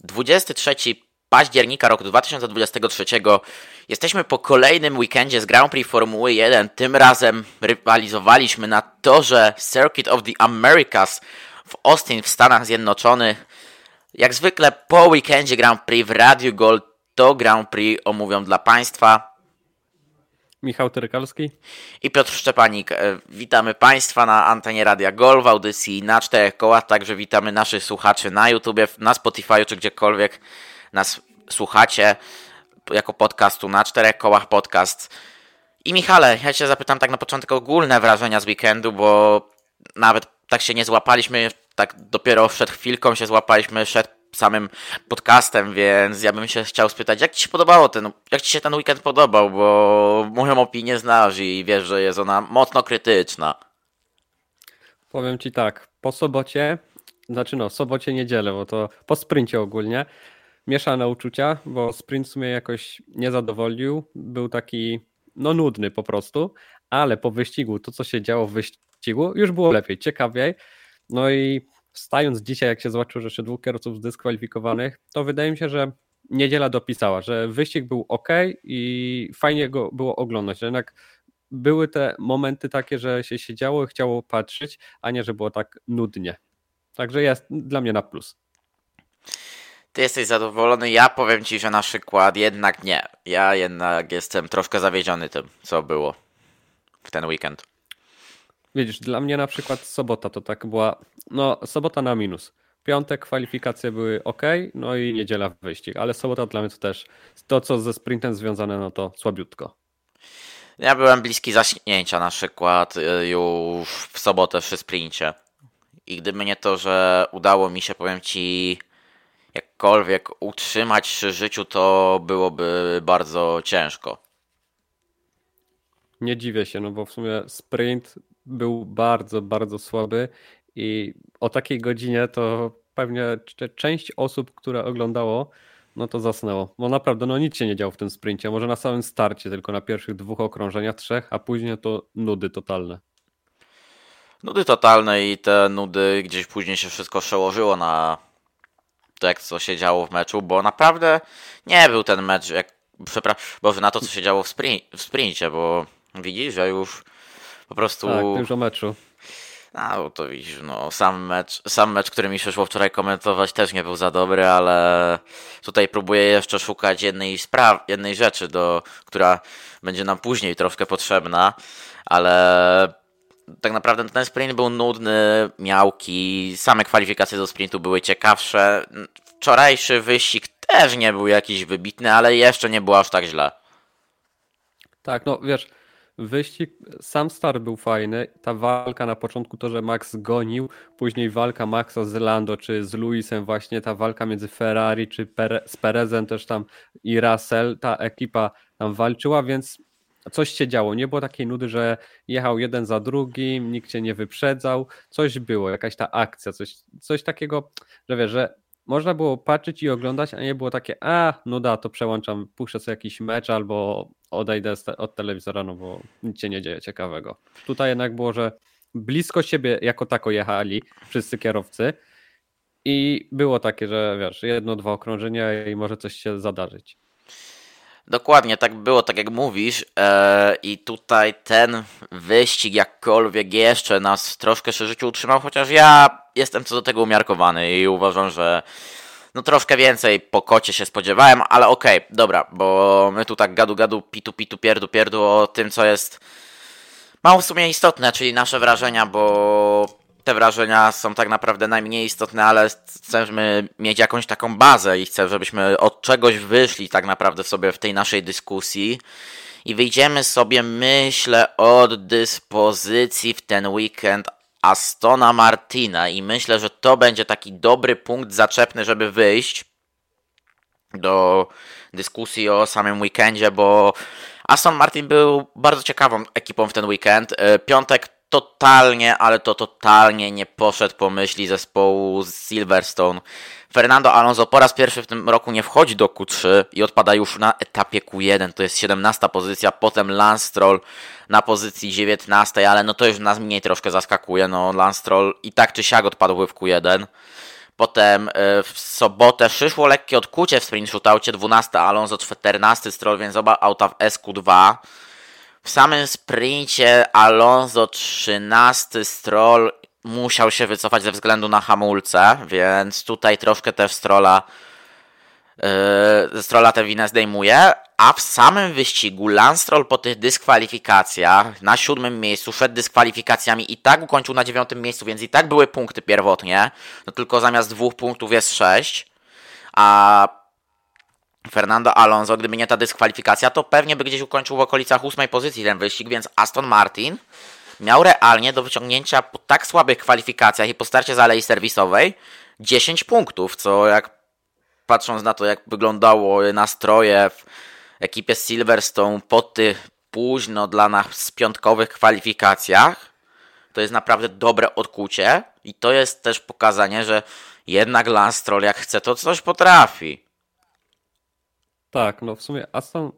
23 października roku 2023. Jesteśmy po kolejnym weekendzie z Grand Prix Formuły 1. Tym razem rywalizowaliśmy na torze Circuit of the Americas w Austin w Stanach Zjednoczonych. Jak zwykle po weekendzie Grand Prix w Radio Gold to Grand Prix omówią dla Państwa Michał Tyrykalski i Piotr Szczepanik. E, witamy Państwa na antenie Radia Gol w audycji na czterech kołach, także witamy naszych słuchaczy na YouTube, na Spotify czy gdziekolwiek nas słuchacie jako podcastu na czterech kołach podcast. I Michale, ja Cię zapytam tak na początek ogólne wrażenia z weekendu, bo nawet tak się nie złapaliśmy, tak dopiero przed chwilką się złapaliśmy przed samym podcastem, więc ja bym się chciał spytać, jak Ci się podobało ten, jak Ci się ten weekend podobał, bo moją opinię znasz i wiesz, że jest ona mocno krytyczna. Powiem Ci tak, po sobocie, znaczy no, sobocie, niedzielę, bo to po sprincie ogólnie, mieszane uczucia, bo sprint sumie jakoś nie zadowolił, był taki, no nudny po prostu, ale po wyścigu, to co się działo w wyścigu, już było lepiej, ciekawiej, no i stając dzisiaj, jak się zobaczył, że jeszcze dwóch kierowców zdyskwalifikowanych, to wydaje mi się, że niedziela dopisała, że wyścig był ok i fajnie go było oglądać. Jednak były te momenty takie, że się siedziało i chciało patrzeć, a nie, że było tak nudnie. Także jest dla mnie na plus. Ty jesteś zadowolony, ja powiem ci, że na przykład jednak nie. Ja jednak jestem troszkę zawiedziony tym, co było w ten weekend. Widzisz, dla mnie na przykład sobota to tak była, no sobota na minus. Piątek kwalifikacje były ok, no i niedziela wyścig, ale sobota dla mnie to też to, co ze sprintem związane, no to słabiutko. Ja byłem bliski zaśnięcia na przykład y, już w sobotę przy sprincie. I gdyby nie to, że udało mi się, powiem ci, jakkolwiek utrzymać przy życiu, to byłoby bardzo ciężko. Nie dziwię się, no bo w sumie sprint był bardzo, bardzo słaby i o takiej godzinie to pewnie część osób, które oglądało, no to zasnęło. Bo naprawdę, no nic się nie działo w tym sprincie. Może na samym starcie, tylko na pierwszych dwóch okrążeniach, trzech, a później to nudy totalne. Nudy totalne i te nudy gdzieś później się wszystko przełożyło na to, jak co się działo w meczu, bo naprawdę nie był ten mecz, jak, przepraszam, Boże, na to, co się działo w, sprint, w sprincie, bo widzisz, że już po prostu... Tak, dużo meczu. No to widzisz, no sam mecz, sam mecz, który mi przyszło wczoraj komentować też nie był za dobry, ale tutaj próbuję jeszcze szukać jednej spraw, jednej rzeczy, do, która będzie nam później troszkę potrzebna, ale tak naprawdę ten sprint był nudny, miałki, same kwalifikacje do sprintu były ciekawsze. Wczorajszy wyścig też nie był jakiś wybitny, ale jeszcze nie było aż tak źle. Tak, no wiesz, wyścig, sam start był fajny, ta walka na początku to, że Max gonił, później walka Maxa z Lando czy z Luisem właśnie, ta walka między Ferrari czy Pere, z Perezem też tam i Russell, ta ekipa tam walczyła, więc coś się działo. Nie było takiej nudy, że jechał jeden za drugim, nikt cię nie wyprzedzał. Coś było, jakaś ta akcja, coś, coś takiego, że wiesz, że można było patrzeć i oglądać, a nie było takie, a nuda, to przełączam, puszczę sobie jakiś mecz albo odejdę od telewizora, no bo nic się nie dzieje ciekawego. Tutaj jednak było, że blisko siebie jako tako jechali wszyscy kierowcy i było takie, że wiesz, jedno, dwa okrążenia i może coś się zadarzyć. Dokładnie, tak było, tak jak mówisz. E, I tutaj ten wyścig jakkolwiek jeszcze nas troszkę przy życiu utrzymał, chociaż ja jestem co do tego umiarkowany i uważam, że no troszkę więcej po kocie się spodziewałem, ale okej, okay, dobra, bo my tu tak gadu gadu, pitu pitu, pierdu pierdu o tym, co jest mało w sumie istotne, czyli nasze wrażenia, bo te wrażenia są tak naprawdę najmniej istotne, ale chcemy mieć jakąś taką bazę i chcę, żebyśmy od czegoś wyszli tak naprawdę sobie w tej naszej dyskusji i wyjdziemy sobie, myślę, od dyspozycji w ten weekend Astona Martina i myślę, że to będzie taki dobry punkt zaczepny, żeby wyjść do dyskusji o samym weekendzie, bo Aston Martin był bardzo ciekawą ekipą w ten weekend. E, piątek totalnie, ale to totalnie nie poszedł po myśli zespołu Silverstone. Fernando Alonso po raz pierwszy w tym roku nie wchodzi do Q3 i odpada już na etapie Q1, to jest 17 pozycja, potem Lance Stroll na pozycji 19, ale no to już nas mniej troszkę zaskakuje, no Lance Stroll i tak czy siak odpadł w Q1. Potem e, w sobotę przyszło lekkie odkucie w sprint shootoutie, 12 Alonso, 14 Stroll, więc oba auta w SQ2. W samym sprincie Alonso 13 Stroll musiał się wycofać ze względu na hamulce, więc tutaj troszkę też Strolla yy, Strolla tę winę zdejmuje, a w samym wyścigu Lance po tych dyskwalifikacjach na siódmym miejscu przed dyskwalifikacjami i tak ukończył na dziewiątym miejscu, więc i tak były punkty pierwotnie, no tylko zamiast dwóch punktów jest sześć, a Fernando Alonso, gdyby nie ta dyskwalifikacja, to pewnie by gdzieś ukończył w okolicach ósmej pozycji ten wyścig, więc Aston Martin miał realnie do wyciągnięcia po tak słabych kwalifikacjach i po starcie z alei serwisowej 10 punktów, co jak patrząc na to, jak wyglądało nastroje w ekipie Silverstone po tych późno dla nas piątkowych kwalifikacjach, to jest naprawdę dobre odkucie i to jest też pokazanie, że jednak Lance Stroll jak chce, to coś potrafi. Tak, no w sumie Aston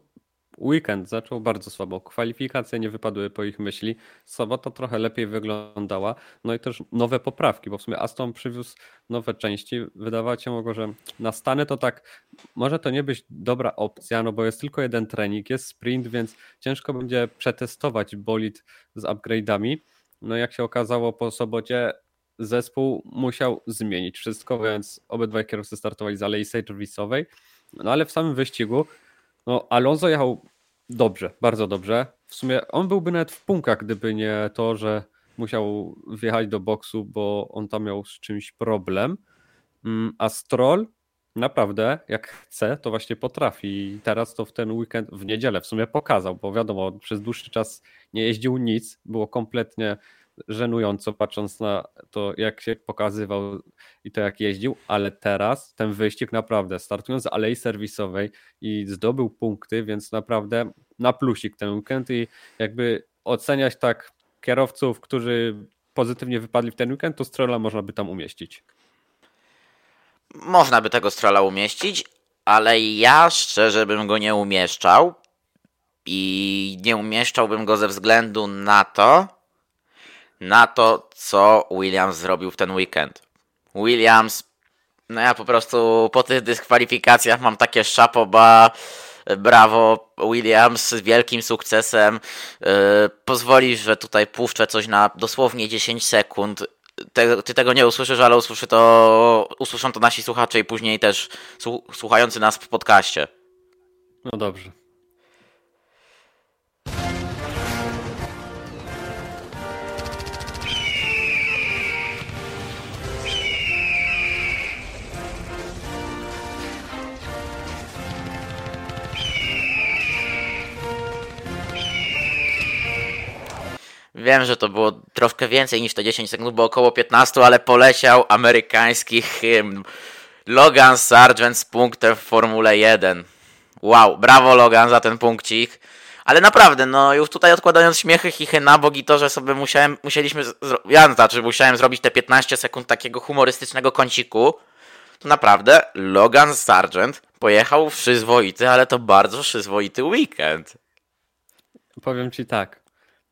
weekend zaczął bardzo słabo. Kwalifikacje nie wypadły po ich myśli. Sobota trochę lepiej wyglądała. No i też nowe poprawki, bo w sumie Aston przywiózł nowe części. Wydawać się mogło, że na Stany to tak, może to nie być dobra opcja, no bo jest tylko jeden trening, jest sprint, więc ciężko będzie przetestować bolid z upgrade'ami. No jak się okazało po sobocie, zespół musiał zmienić wszystko, więc obydwaj kierowcy startowali z alei serwisowej. No ale w samym wyścigu no, Alonso jechał dobrze, bardzo dobrze. W sumie on byłby nawet w punktach, gdyby nie to, że musiał wjechać do boksu, bo on tam miał z czymś problem. Mm, a Stroll naprawdę, jak chce, to właśnie potrafi. I teraz to w ten weekend, w niedzielę w sumie pokazał, bo wiadomo, przez dłuższy czas nie jeździł nic, było kompletnie żenująco, patrząc na to, jak się pokazywał i to, jak jeździł, ale teraz ten wyścig naprawdę, startując z alei serwisowej i zdobył punkty, więc naprawdę na plusik ten weekend i jakby oceniać tak kierowców, którzy pozytywnie wypadli w ten weekend, to Strolla można by tam umieścić. Można by tego Strolla umieścić, ale ja szczerze bym go nie umieszczał i nie umieszczałbym go ze względu na to, na to, co Williams zrobił w ten weekend. Williams, no ja po prostu po tych dyskwalifikacjach mam takie szapoba, brawo Williams z wielkim sukcesem. Yy, pozwolisz, że tutaj puszczę coś na dosłownie 10 sekund. Te, ty tego nie usłyszysz, ale usłyszy to, usłyszą to nasi słuchacze i później też słuchający nas w podcaście. No dobrze. Wiem, że to było troszkę więcej niż te 10 sekund, bo około 15, ale poleciał amerykański hymn. Logan Sargent z punktem w Formule 1. Wow, brawo Logan za ten punkcik. Ale naprawdę, no już tutaj odkładając śmiechy, chichy na bok i to, że sobie musiałem, musieliśmy, ja znaczy musiałem zrobić te 15 sekund takiego humorystycznego kąciku, to naprawdę Logan Sargent pojechał w przyzwoity, ale to bardzo przyzwoity weekend. Powiem ci tak,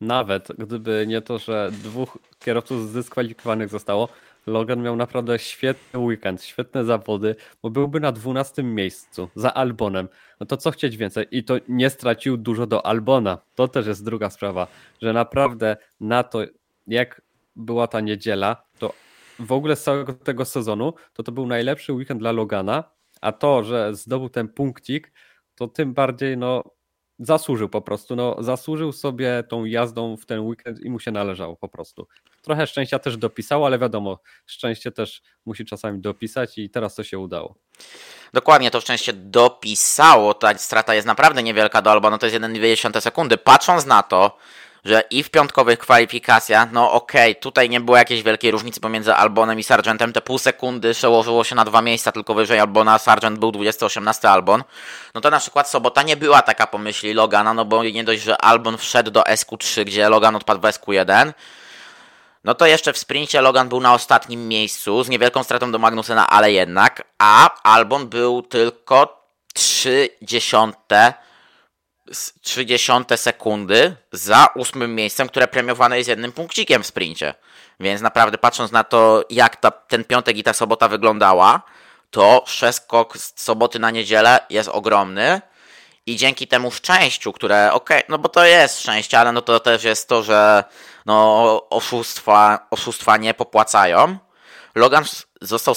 nawet gdyby nie to, że dwóch kierowców zdyskwalifikowanych zostało, Logan miał naprawdę świetny weekend, świetne zawody, bo byłby na 12 miejscu za Albonem. No to co chcieć więcej? I to nie stracił dużo do Albona. To też jest druga sprawa, że naprawdę na to, jak była ta niedziela, to w ogóle z całego tego sezonu, to to był najlepszy weekend dla Logana, a to, że zdobył ten punkcik, to tym bardziej no zasłużył po prostu. No, zasłużył sobie tą jazdą w ten weekend i mu się należało po prostu. Trochę szczęścia też dopisał, ale wiadomo, szczęście też musi czasami dopisać i teraz to się udało. Dokładnie, to szczęście dopisało. Ta strata jest naprawdę niewielka do Alba, no to jest 1,2 sekundy. Patrząc na to, że i w piątkowych kwalifikacjach, no okej, okay, tutaj nie było jakiejś wielkiej różnicy pomiędzy Albonem i Sargentem, te pół sekundy przełożyło się na dwa miejsca, tylko wyżej Albona, Sargent był 20-18 Albon, no to na przykład sobota nie była taka pomyśli Logana, no bo nie dość, że Albon wszedł do SQ3, gdzie Logan odpadł w SQ1, no to jeszcze w sprincie Logan był na ostatnim miejscu, z niewielką stratą do Magnusena, ale jednak, a Albon był tylko 3 dziesiąte 30 sekundy za ósmym miejscem, które premiowane jest jednym punkcikiem w sprincie. Więc naprawdę patrząc na to, jak ta, ten piątek i ta sobota wyglądała, to przeskok z soboty na niedzielę jest ogromny. I dzięki temu szczęściu, które, okej, okay, no bo to jest szczęście, ale no to też jest to, że no, oszustwa, oszustwa nie popłacają. Logan został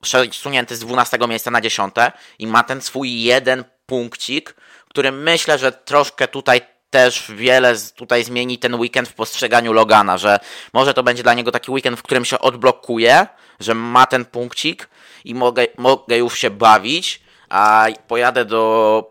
przesunięty z 12 miejsca na 10 i ma ten swój jeden punkcik, który myślę, że troszkę tutaj też wiele tutaj zmieni ten weekend w postrzeganiu Logana, że może to będzie dla niego taki weekend, w którym się odblokuje, że ma ten punkcik i mogę, mogę już się bawić, a pojadę do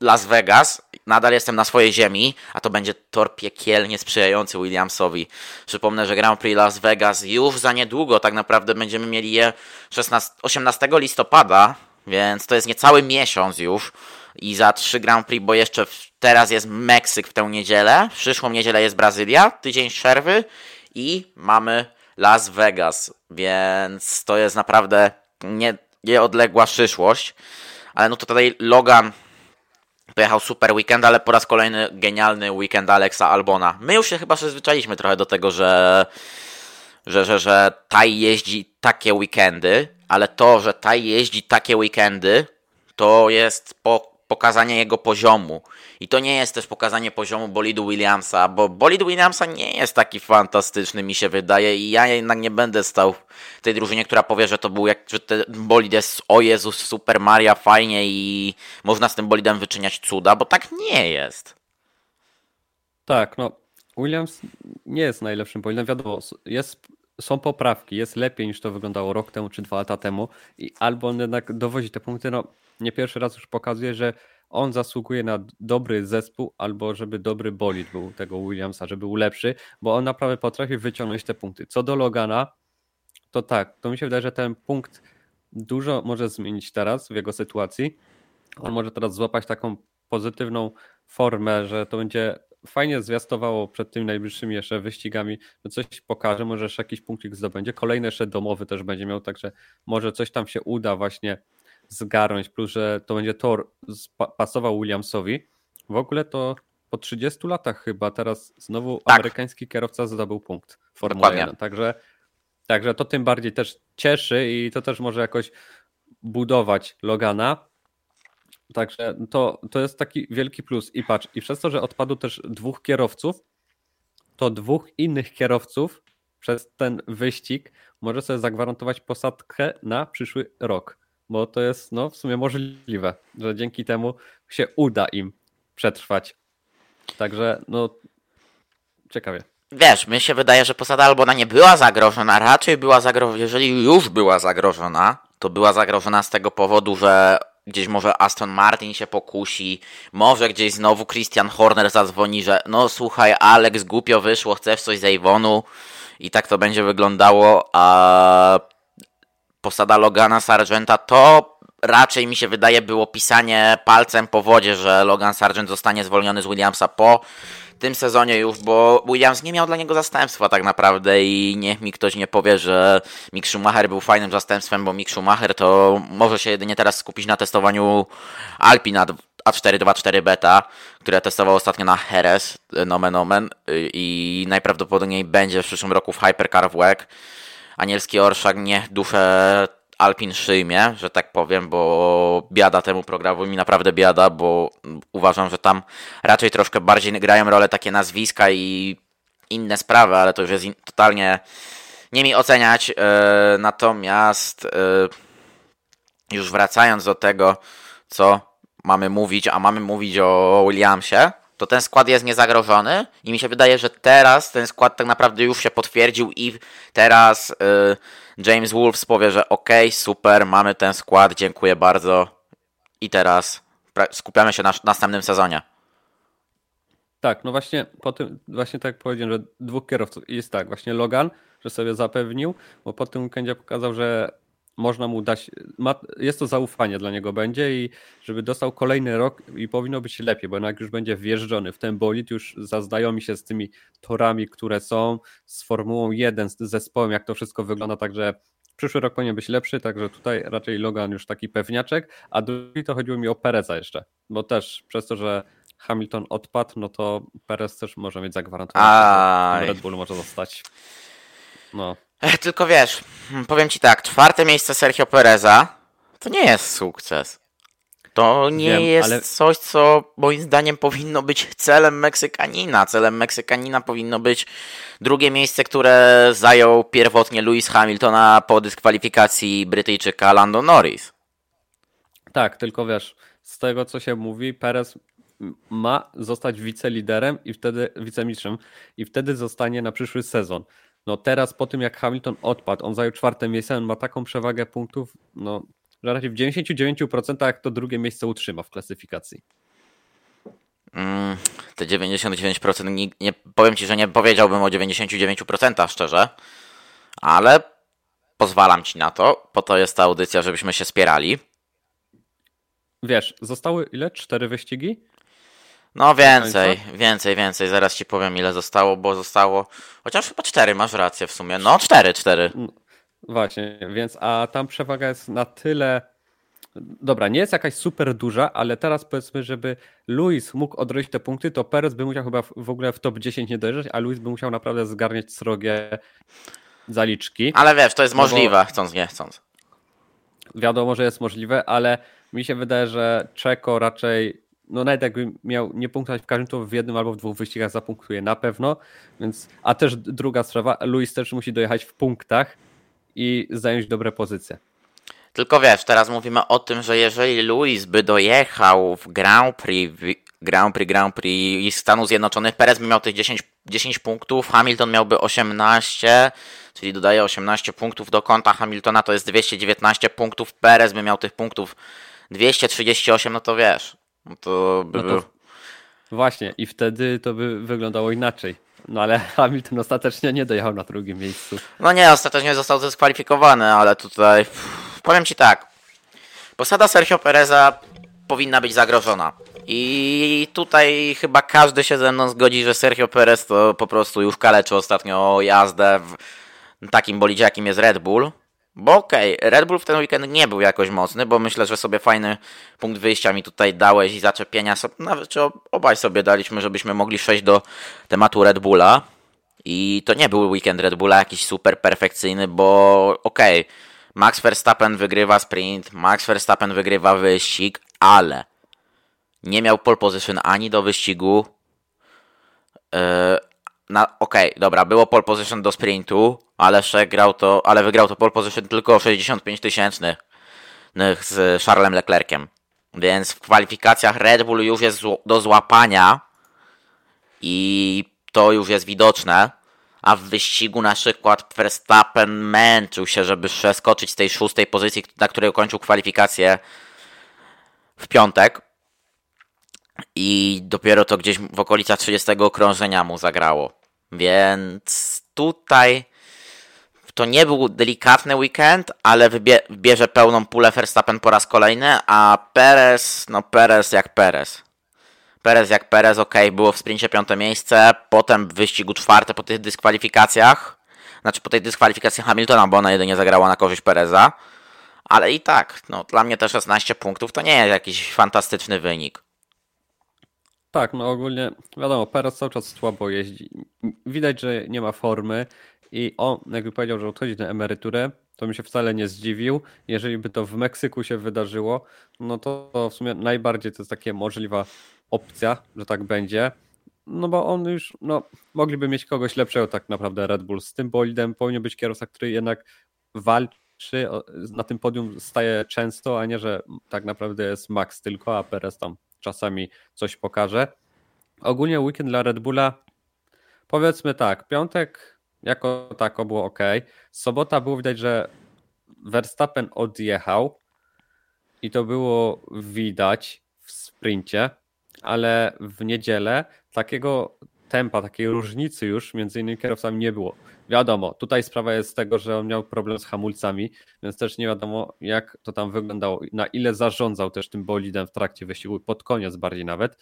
Las Vegas, nadal jestem na swojej ziemi, a to będzie tor piekielnie sprzyjający Williamsowi. Przypomnę, że Grand Prix Las Vegas już za niedługo, tak naprawdę będziemy mieli je 16, 18 listopada, więc to jest niecały miesiąc już i za trzy Grand Prix, bo jeszcze teraz jest Meksyk w tę niedzielę, w przyszłą niedzielę jest Brazylia, tydzień przerwy i mamy Las Vegas, więc to jest naprawdę nie, nieodległa przyszłość. Ale no to tutaj Logan pojechał super weekend, ale po raz kolejny genialny weekend Alexa Albona. My już się chyba przyzwyczailiśmy trochę do tego, że, że, że, że Taj jeździ takie weekendy, ale to, że Taj jeździ takie weekendy, to jest po pokazanie jego poziomu. I to nie jest też pokazanie poziomu bolidu Williamsa, bo bolid Williamsa nie jest taki fantastyczny, mi się wydaje, i ja jednak nie będę stał w tej drużynie, która powie, że to był jak, że ten bolid jest o Jezus, Super Maria, fajnie i można z tym bolidem wyczyniać cuda, bo tak nie jest. Tak, no Williams nie jest najlepszym bolidem, wiadomo, jest są poprawki, jest lepiej niż to wyglądało rok temu czy dwa lata temu i albo on jednak dowozi te punkty, no nie pierwszy raz już pokazuje, że on zasługuje na dobry zespół, albo żeby dobry bolid był tego Williamsa, żeby był lepszy, bo on naprawdę potrafi wyciągnąć te punkty. Co do Logana, to tak, to mi się wydaje, że ten punkt dużo może zmienić teraz w jego sytuacji. On może teraz złapać taką pozytywną formę, że to będzie fajnie zwiastowało przed tymi najbliższymi jeszcze wyścigami, że coś pokaże, może jeszcze jakiś punktik zdobędzie. Kolejny jeszcze domowy też będzie miał, także może coś tam się uda właśnie zgarnąć, plus że to będzie tor pasował Williamsowi. W ogóle to po 30 latach chyba teraz znowu tak. amerykański kierowca zdobył punkt w Formule 1. Także, także to tym bardziej też cieszy i to też może jakoś budować Logana. Także to, to jest taki wielki plus. I patrz, i przez to, że odpadło też dwóch kierowców, to dwóch innych kierowców przez ten wyścig może sobie zagwarantować posadkę na przyszły rok bo to jest no, w sumie możliwe, że dzięki temu się uda im przetrwać. Także no ciekawie. Wiesz, mi się wydaje, że posada albo ona nie była zagrożona, raczej była zagrożona, jeżeli już była zagrożona, to była zagrożona z tego powodu, że gdzieś może Aston Martin się pokusi, może gdzieś znowu Christian Horner zadzwoni, że no słuchaj, Alex, głupio wyszło, chcesz coś z Avonu i tak to będzie wyglądało, a posada Logana Sargenta, to raczej mi się wydaje było pisanie palcem po wodzie, że Logan Sargent zostanie zwolniony z Williamsa po tym sezonie już, bo Williams nie miał dla niego zastępstwa tak naprawdę i niech mi ktoś nie powie, że Mick Schumacher był fajnym zastępstwem, bo Mick Schumacher to może się jedynie teraz skupić na testowaniu Alpina A424 Beta, które testował ostatnio na Jerez, nomen omen i najprawdopodobniej będzie w przyszłym roku w Hypercar w WEC anielski orszak nie duszę Alpin szyjmie, że tak powiem, bo biada temu programowi, naprawdę biada, bo uważam, że tam raczej troszkę bardziej grają rolę takie nazwiska i inne sprawy, ale to już jest totalnie nie mi oceniać. Yy, natomiast yy, już wracając do tego, co mamy mówić, a mamy mówić o Williamsie, to ten skład jest niezagrożony i mi się wydaje, że teraz ten skład tak naprawdę już się potwierdził i teraz y, James Wolves powie, że ok, super, mamy ten skład, dziękuję bardzo i teraz skupiamy się na następnym sezonie. Tak, no właśnie po tym, właśnie tak powiedziałem, że dwóch kierowców jest tak, właśnie Logan, że sobie zapewnił, bo po tym weekendzie pokazał, że można mu dać, ma, jest to zaufanie dla niego będzie i żeby dostał kolejny rok i powinno być lepiej, bo jednak już będzie wjeżdżony w ten bolid, już zaznajomi się z tymi torami, które są, z Formułą 1, z zespołem, jak to wszystko wygląda, także przyszły rok powinien być lepszy, także tutaj raczej Logan już taki pewniaczek, a drugi to chodziło mi o Pereza jeszcze, bo też przez to, że Hamilton odpadł, no to Perez też może mieć zagwarantowane, że Red Bull może zostać. No. Tylko wiesz, hmm, powiem ci tak, czwarte miejsce Sergio Pereza to nie jest sukces. To nie Wiem, jest ale... coś, co moim zdaniem powinno być celem Meksykanina. Celem Meksykanina powinno być drugie miejsce, które zajął pierwotnie Lewis Hamiltona po dyskwalifikacji Brytyjczyka Lando Norris. Tak, tylko wiesz, z tego co się mówi, Perez ma zostać wiceliderem i wtedy wicemistrzem i wtedy zostanie na przyszły sezon. No teraz po tym jak Hamilton odpadł, on zajął czwarte miejsce, on ma taką przewagę punktów, no że raczej w 99% to drugie miejsce utrzyma w klasyfikacji. Mm, te 99% nie, nie, powiem ci, że nie powiedziałbym o 99% szczerze, ale pozwalam ci na to, po to jest ta audycja, żebyśmy się spierali. Wiesz, zostały ile? Cztery wyścigi? No więcej, więcej, więcej. Zaraz ci powiem ile zostało, bo zostało. Chociaż chyba cztery, masz rację w sumie. No cztery, cztery. Właśnie, więc a tam przewaga jest na tyle. Dobra, nie jest jakaś super duża, ale teraz powiedzmy, żeby Luis mógł odrodzić te punkty, to Perez by musiał chyba w ogóle w top 10 nie dojeżdżać, a Luis by musiał naprawdę zgarniać srogie zaliczki. Ale wiesz, to jest no możliwe, bo... chcąc nie chcąc. Wiadomo, że jest możliwe, ale mi się wydaje, że Czeko raczej no nawet jakby miał nie punktować w każdym, to w jednym albo w dwóch wyścigach zapunktuje na pewno, więc, a też druga sprawa, Luis też musi dojechać w punktach i zająć dobre pozycje. Tylko wiesz, teraz mówimy o tym, że jeżeli Luis by dojechał w Grand Prix, Grand Prix, Grand Prix Stanów Zjednoczonych, Perez by miał tych 10, 10 punktów, Hamilton miałby 18, czyli dodaje 18 punktów do konta Hamiltona, to jest 219 punktów, Perez by miał tych punktów 238, no to wiesz, no to by no to... Właśnie, i wtedy to by wyglądało inaczej. No ale Hamilton ostatecznie nie dojechał na drugim miejscu. No nie, ostatecznie został dyskwalifikowany, ale tutaj powiem Ci tak. Posada Sergio Pereza powinna być zagrożona. I tutaj chyba każdy się ze mną zgodzi, że Sergio Perez to po prostu już kaleczy ostatnio jazdę w takim bolidzie, jakim jest Red Bull. Bo okej, okay, Red Bull w ten weekend nie był jakoś mocny, bo myślę, że sobie fajny punkt wyjścia mi tutaj dałeś i zaczepienia, sobie, nawet czy obaj sobie daliśmy, żebyśmy mogli przejść do tematu Red Bulla. I to nie był weekend Red Bulla jakiś super perfekcyjny, bo okej, okay, Max Verstappen wygrywa sprint, Max Verstappen wygrywa wyścig, ale nie miał pole position ani do wyścigu. Yy, Okej, okay, dobra, było pole position do sprintu, ale grał to, ale wygrał to pole position tylko 65 tysięcznych z Charlesem Leclerciem. Więc w kwalifikacjach Red Bull już jest do złapania i to już jest widoczne. A w wyścigu na przykład Verstappen męczył się, żeby przeskoczyć z tej szóstej pozycji, na której kończył kwalifikację w piątek. I dopiero to gdzieś w okolicach 30 okrążenia mu zagrało. Więc tutaj to nie był delikatny weekend, ale wybierze pełną pulę Verstappen po raz kolejny, a Perez, no Perez jak Perez. Perez jak Perez, ok, było w sprincie piąte miejsce, potem w wyścigu czwarte po tych dyskwalifikacjach, znaczy po tej dyskwalifikacji Hamiltona, bo ona jedynie zagrała na korzyść Pereza, ale i tak, no dla mnie te 16 punktów to nie jest jakiś fantastyczny wynik. Tak, no ogólnie wiadomo, Perez cały czas słabo jeździ. Widać, że nie ma formy i on jakby powiedział, że odchodzi na emeryturę, to mi się wcale nie zdziwił. Jeżeli by to w Meksyku się wydarzyło, no to, w sumie najbardziej to jest taka możliwa opcja, że tak będzie. No bo on już, no mogliby mieć kogoś lepszego tak naprawdę Red Bull. Z tym bolidem powinien być kierowca, który jednak walczy, na tym podium staje często, a nie, że tak naprawdę jest Max tylko, a Perez tam czasami coś pokaże. Ogólnie weekend dla Red Bulla, powiedzmy tak, piątek jako tako było ok. Sobota było widać, że Verstappen odjechał i to było widać w sprincie, ale w niedzielę takiego tempa, takiej różnicy już między innymi kierowcami nie było. Wiadomo, tutaj sprawa jest z tego, że on miał problem z hamulcami, więc też nie wiadomo, jak to tam wyglądało, na ile zarządzał też tym bolidem w trakcie wyścigu, pod koniec bardziej nawet.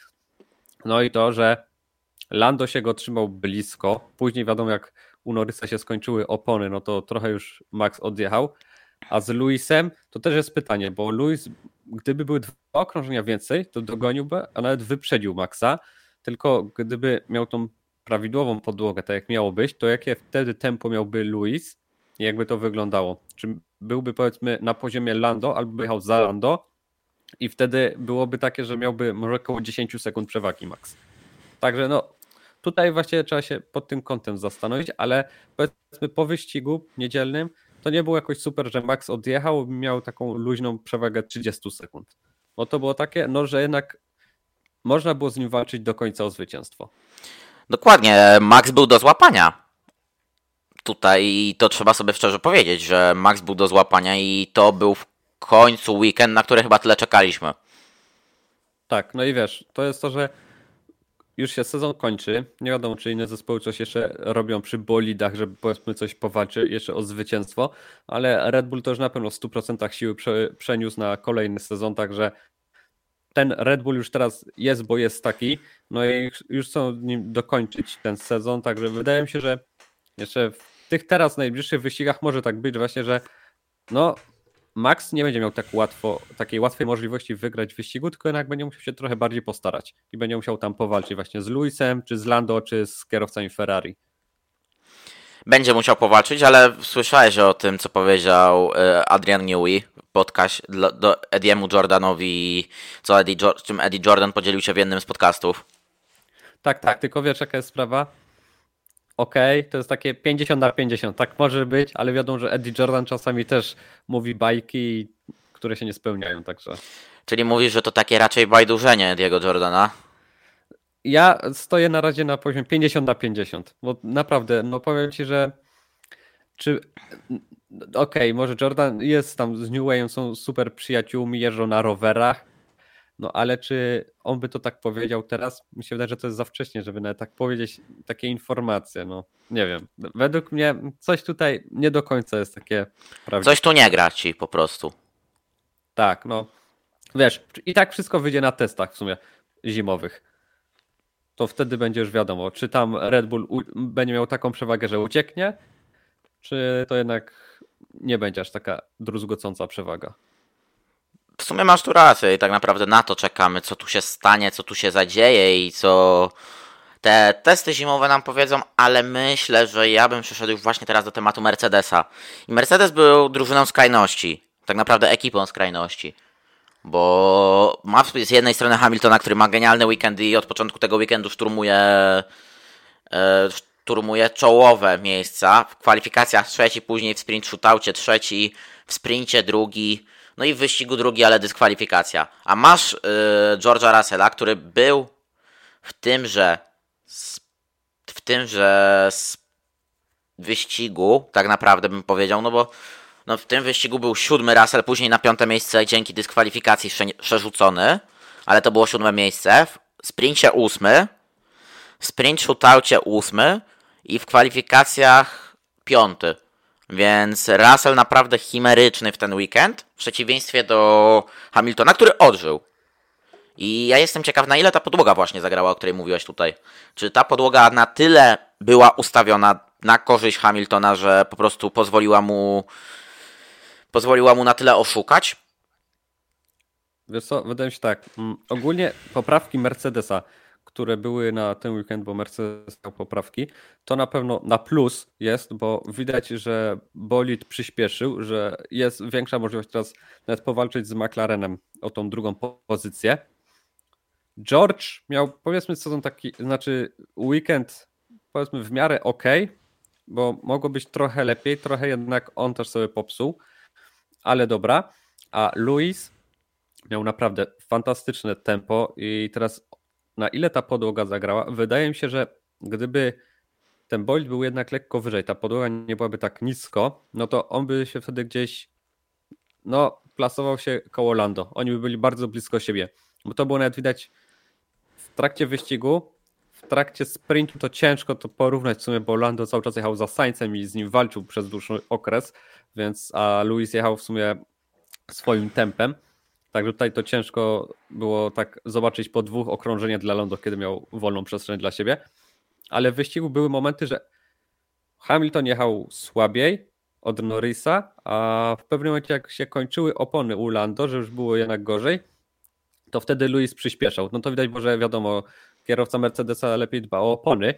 No i to, że Lando się go trzymał blisko, później wiadomo, jak u Norrisa się skończyły opony, no to trochę już Max odjechał. A z Luisem to też jest pytanie, bo Luis, gdyby były dwa okrążenia więcej, to dogoniłby, a nawet wyprzedził Maxa. Tylko gdyby miał tą prawidłową podłogę, tak jak miało być, to jakie wtedy tempo miałby Luis i jakby to wyglądało? Czy byłby powiedzmy na poziomie Lando albo jechał za Lando i wtedy byłoby takie, że miałby może około 10 sekund przewagi Max. Także no, tutaj właśnie trzeba się pod tym kątem zastanowić, ale powiedzmy po wyścigu niedzielnym to nie było jakoś super, że Max odjechał, miał taką luźną przewagę 30 sekund. Bo to było takie, no że jednak można było z nim walczyć do końca o zwycięstwo. Dokładnie, Max był do złapania. Tutaj to trzeba sobie szczerze powiedzieć, że Max był do złapania i to był w końcu weekend, na który chyba tyle czekaliśmy. Tak, no i wiesz, to jest to, że już się sezon kończy. Nie wiadomo, czy inne zespoły coś jeszcze robią przy bolidach, żeby powiedzmy coś powalczyć jeszcze o zwycięstwo, ale Red Bull to już na pewno w 100% siły przeniósł na kolejny sezon, także ten Red Bull już teraz jest, bo jest taki, no i już chcą nim dokończyć ten sezon, także wydaje mi się, że jeszcze w tych teraz najbliższych wyścigach może tak być właśnie, że no Max nie będzie miał tak łatwo, takiej łatwej możliwości wygrać w wyścigu, tylko jednak będzie musiał się trochę bardziej postarać i będzie musiał tam powalczyć właśnie z Luisem, czy z Lando, czy z kierowcami Ferrari. Będzie musiał powalczyć, ale słyszałeś o tym, co powiedział e, Adrian Newey podcast do Ediemu Jordanowi, co Eddie, czym Eddie Jordan podzielił się w jednym z podcastów. Tak, tak, tylko wiesz jaka jest sprawa? okej, okay, to jest takie 50 na 50, tak może być, ale wiadomo, że Eddie Jordan czasami też mówi bajki, które się nie spełniają, także. Czyli mówisz, że to takie raczej bajdurzenie Diego Jordana? Ja stoję na razie na poziomie 50 na 50, bo naprawdę, no powiem ci, że czy okej, okay, może Jordan jest tam z New Wayem, są super przyjaciółmi, jeżdżą na rowerach, no ale czy on by to tak powiedział teraz? Mi się wydaje, że to jest za wcześnie, żeby nawet tak powiedzieć takie informacje. No nie wiem. Według mnie coś tutaj nie do końca jest takie prawdziwe. Coś tu nie gra ci po prostu. Tak, no. Wiesz, i tak wszystko wyjdzie na testach w sumie zimowych. To wtedy będzie już wiadomo, czy tam Red Bull będzie miał taką przewagę, że ucieknie, czy to jednak nie będzie aż taka druzgocąca przewaga w sumie masz tu rację i tak naprawdę na to czekamy, co tu się stanie, co tu się zadzieje i co te testy zimowe nam powiedzą, ale myślę, że ja bym przeszedł już właśnie teraz do tematu Mercedesa. I Mercedes był drużyną skrajności, tak naprawdę ekipą skrajności. Bo ma z jednej strony Hamiltona, który ma genialny weekend i od początku tego weekendu szturmuje, e, szturmuje czołowe miejsca. W kwalifikacjach trzeci, później w sprint shootoutie trzeci, w sprincie drugi. No i w wyścigu drugi, ale dyskwalifikacja. A masz yy, George'a Russella, który był w tymże w tymże wyścigu, tak naprawdę bym powiedział, no bo no w tym wyścigu był siódmy Russell, później na piąte miejsce dzięki dyskwalifikacji przerzucony, ale to było siódme miejsce. W sprincie ósmy, w sprint shootoutie ósmy i w kwalifikacjach piąty. Więc Russell naprawdę chimeryczny w ten weekend, w przeciwieństwie do Hamiltona, który odżył. I ja jestem ciekaw, na ile ta podłoga właśnie zagrała, o której mówiłeś tutaj. Czy ta podłoga na tyle była ustawiona na korzyść Hamiltona, że po prostu pozwoliła mu pozwoliła mu na tyle oszukać? Wiesz co, wydaje mi się tak. Mm, ogólnie poprawki Mercedesa które były na ten weekend, bo Mercedes miał poprawki, to na pewno na plus jest, bo widać, że bolid przyspieszył, że jest większa możliwość teraz nawet powalczyć z McLarenem o tą drugą pozycję. George miał powiedzmy sezon taki, znaczy weekend powiedzmy w miarę ok, bo mogło być trochę lepiej, trochę jednak on też sobie popsuł, ale dobra. A Luis miał naprawdę fantastyczne tempo i teraz na ile ta podłoga zagrała. Wydaje mi się, że gdyby ten bolid był jednak lekko wyżej, ta podłoga nie byłaby tak nisko, no to on by się wtedy gdzieś no, plasował się koło Lando. Oni by byli bardzo blisko siebie. Bo to było nawet widać w trakcie wyścigu, w trakcie sprintu to ciężko to porównać w sumie, bo Lando cały czas jechał za Sańcem i z nim walczył przez dłuższy okres, więc a Luis jechał w sumie swoim tempem. Także tutaj to ciężko było tak zobaczyć po dwóch okrążeniach dla Lando, kiedy miał wolną przestrzeń dla siebie. Ale w wyścigu były momenty, że Hamilton jechał słabiej od Norrisa, a w pewnym momencie jak się kończyły opony u Lando, że już było jednak gorzej, to wtedy Luis przyspieszał. No to widać, bo że wiadomo, kierowca Mercedesa lepiej dba o opony,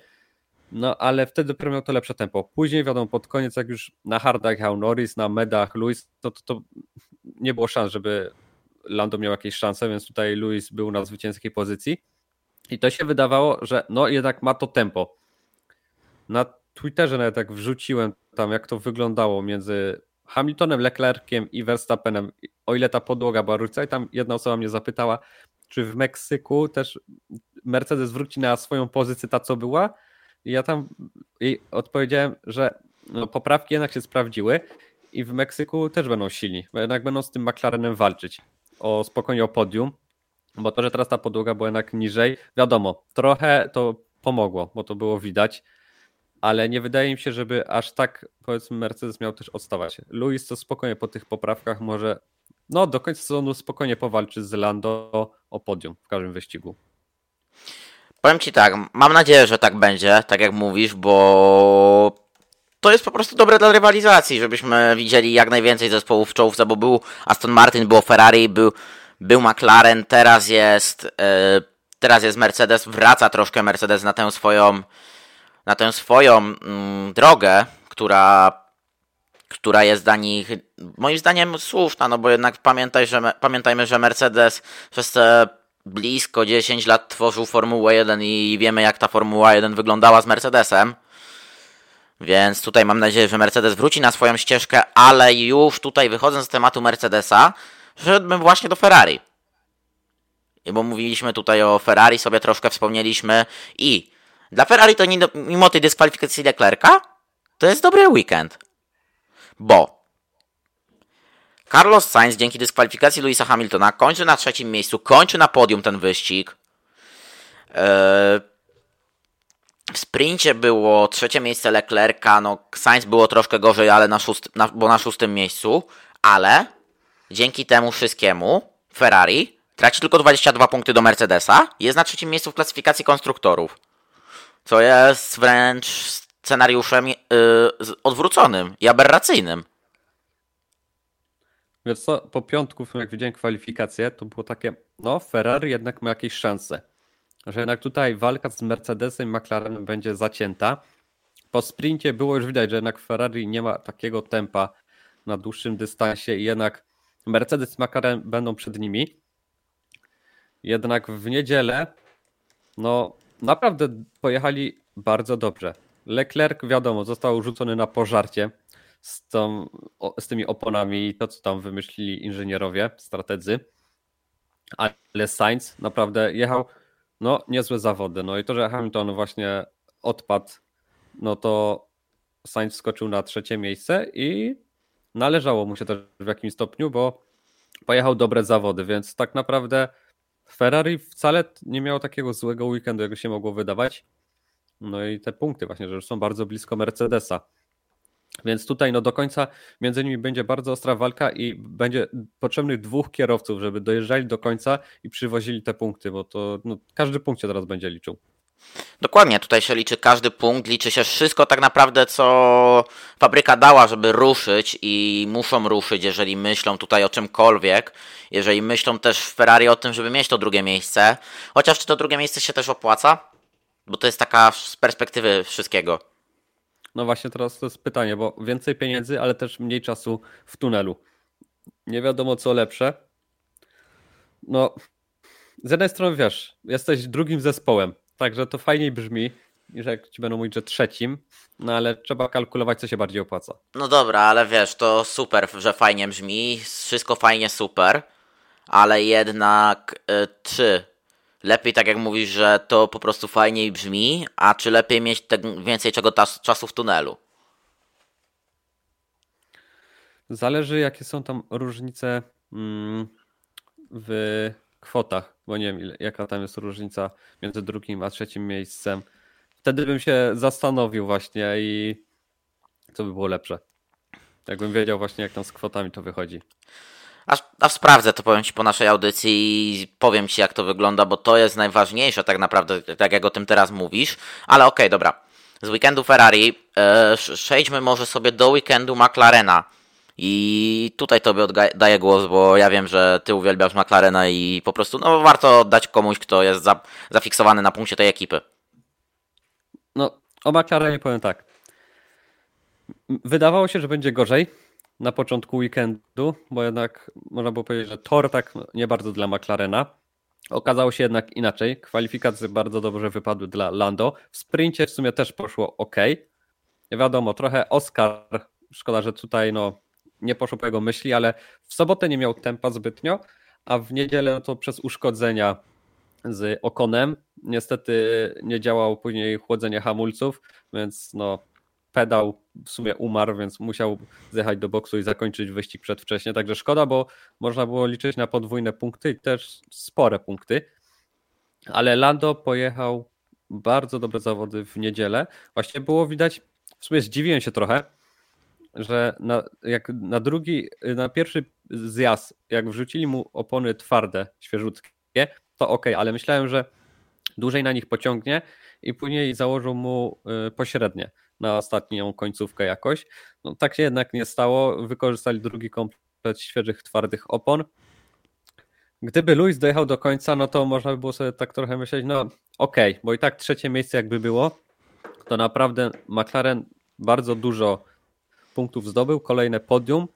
no ale wtedy dopiero miał to lepsze tempo. Później wiadomo, pod koniec jak już na hardach jechał Norris, na medach Luis, to, to, to nie było szans, żeby Lando miał jakieś szanse, więc tutaj Luis był na zwycięskiej pozycji. I to się wydawało, że no jednak ma to tempo. Na Twitterze nawet tak wrzuciłem tam, jak to wyglądało między Hamiltonem, Leclerciem i Verstappenem, o ile ta podłoga była różnica. I tam jedna osoba mnie zapytała, czy w Meksyku też Mercedes wróci na swoją pozycję, ta co była. Ja tam jej odpowiedziałem, że no, poprawki jednak się sprawdziły i w Meksyku też będą silni, bo jednak będą z tym McLarenem walczyć o spokojnie o podium, bo to, że teraz ta podłoga była jednak niżej, wiadomo, trochę to pomogło, bo to było widać, ale nie wydaje mi się, żeby aż tak powiedzmy Mercedes miał też odstawać. Luis to spokojnie po tych poprawkach może no do końca sezonu spokojnie powalczy z Lando o podium w każdym wyścigu. Powiem Ci tak, mam nadzieję, że tak będzie, tak jak mówisz, bo to jest po prostu dobre dla rywalizacji, żebyśmy widzieli jak najwięcej zespołów w czołówce, bo był Aston Martin, było Ferrari, był, był McLaren, teraz jest, yy, teraz jest Mercedes, wraca troszkę Mercedes na tę swoją, na tę swoją mm, drogę, która, która jest dla nich moim zdaniem słuszna, no bo jednak pamiętaj, że, pamiętajmy, że Mercedes przez te blisko 10 lat tworzył Formułę 1 i wiemy jak ta Formuła 1 wyglądała z Mercedesem. Więc tutaj mam nadzieję, że Mercedes wróci na swoją ścieżkę, ale już tutaj wychodząc z tematu Mercedesa, szedłbym właśnie do Ferrari. Bo mówiliśmy tutaj o Ferrari, sobie troszkę wspomnieliśmy i dla Ferrari to mimo tej dyskwalifikacji Leclerca to jest dobry weekend. Bo Carlos Sainz dzięki dyskwalifikacji Louisa Hamiltona kończy na trzecim miejscu, kończy na podium ten wyścig. Eee, w sprincie było trzecie miejsce Leclerca, no Sainz było troszkę gorzej, ale na, na, bo na szóstym miejscu, ale dzięki temu wszystkiemu Ferrari traci tylko 22 punkty do Mercedesa jest na trzecim miejscu w klasyfikacji konstruktorów. Co jest wręcz scenariuszem yy, odwróconym i aberracyjnym. Więc co, po piątku, jak widziałem kwalifikację, to było takie, no Ferrari jednak ma jakieś szanse. Że jednak tutaj walka z Mercedesem i McLarenem będzie zacięta. Po sprincie było już widać, że jednak Ferrari nie ma takiego tempa na dłuższym dystansie i jednak Mercedes i McLaren będą przed nimi. Jednak w niedzielę, no naprawdę pojechali bardzo dobrze. Leclerc, wiadomo, został rzucony na pożarcie z, tą, z tymi oponami i to, co tam wymyślili inżynierowie, strategzy. Ale Sainz naprawdę jechał no niezłe zawody. No i to, że Hamilton właśnie odpadł, no to Sainz skoczył na trzecie miejsce i należało mu się też w jakimś stopniu, bo pojechał dobre zawody, więc tak naprawdę Ferrari wcale nie miało takiego złego weekendu, jak się mogło wydawać. No i te punkty właśnie, że już są bardzo blisko Mercedesa. Więc tutaj no do końca między nimi będzie bardzo ostra walka i będzie potrzebnych dwóch kierowców, żeby dojeżdżali do końca i przywozili te punkty, bo to no, każdy punkt się teraz będzie liczył. Dokładnie, tutaj się liczy każdy punkt, liczy się wszystko tak naprawdę, co fabryka dała, żeby ruszyć i muszą ruszyć, jeżeli myślą tutaj o czymkolwiek, jeżeli myślą też w Ferrari o tym, żeby mieć to drugie miejsce, chociaż czy to drugie miejsce się też opłaca? Bo to jest taka z perspektywy wszystkiego. No właśnie teraz to jest pytanie, bo więcej pieniędzy, ale też mniej czasu w tunelu. Nie wiadomo co lepsze. No, z jednej strony wiesz, jesteś drugim zespołem, także to fajniej brzmi, niż jak ci będą mówić, że trzecim, no ale trzeba kalkulować, co się bardziej opłaca. No dobra, ale wiesz, to super, że fajnie brzmi, wszystko fajnie, super, ale jednak y, czy lepiej tak jak mówisz, że to po prostu fajniej brzmi, a czy lepiej mieć tak więcej czego czasu w tunelu? Zależy jakie są tam różnice mm, w kwotach, bo nie wiem jaka tam jest różnica między drugim a trzecim miejscem. Wtedy bym się zastanowił właśnie i co by było lepsze. Jakbym wiedział właśnie jak tam z kwotami to wychodzi. A, a sprawdzę to powiem Ci po naszej audycji i powiem Ci jak to wygląda, bo to jest najważniejsze tak naprawdę, tak jak o tym teraz mówisz. Ale okej, okay, dobra. z weekendu Ferrari e, przejdźmy może sobie do weekendu McLarena. I tutaj tobie oddaję głos, bo ja wiem, że ty uwielbiasz McLarena i po prostu no, warto oddać komuś, kto jest za, zafiksowany na punkcie tej ekipy. No, o McLarenie powiem tak. Wydawało się, że będzie gorzej na początku weekendu, bo jednak można było powiedzieć, że tor tak nie bardzo dla McLarena. Okazało się jednak inaczej. Kwalifikacje bardzo dobrze wypadły dla Lando. W sprincie w sumie też poszło ok. Wiadomo, trochę Oscar, szkoda, że tutaj no, nie poszło po jego myśli, ale w sobotę nie miał tempa zbytnio, a w niedzielę to przez uszkodzenia z Okonem niestety nie działało później chłodzenie hamulców, więc no pedał w sumie umarł, więc musiał zjechać do boksu i zakończyć wyścig przedwcześnie. Także szkoda, bo można było liczyć na podwójne punkty i też spore punkty. Ale Lando pojechał bardzo dobre zawody w niedzielę. Właśnie było widać, w sumie zdziwiłem się trochę, że na, jak na drugi, na pierwszy zjazd, jak wrzucili mu opony twarde, świeżutkie, to ok, ale myślałem, że dłużej na nich pociągnie i później założył mu y, pośrednie na ostatnią końcówkę jakoś. No, tak się jednak nie stało. Wykorzystali drugi komplet świeżych, twardych opon. Gdyby Luis dojechał do końca, no to można by było sobie tak trochę myśleć, no okej, okay, bo i tak trzecie miejsce jakby było, to naprawdę McLaren bardzo dużo punktów zdobył, kolejne podium,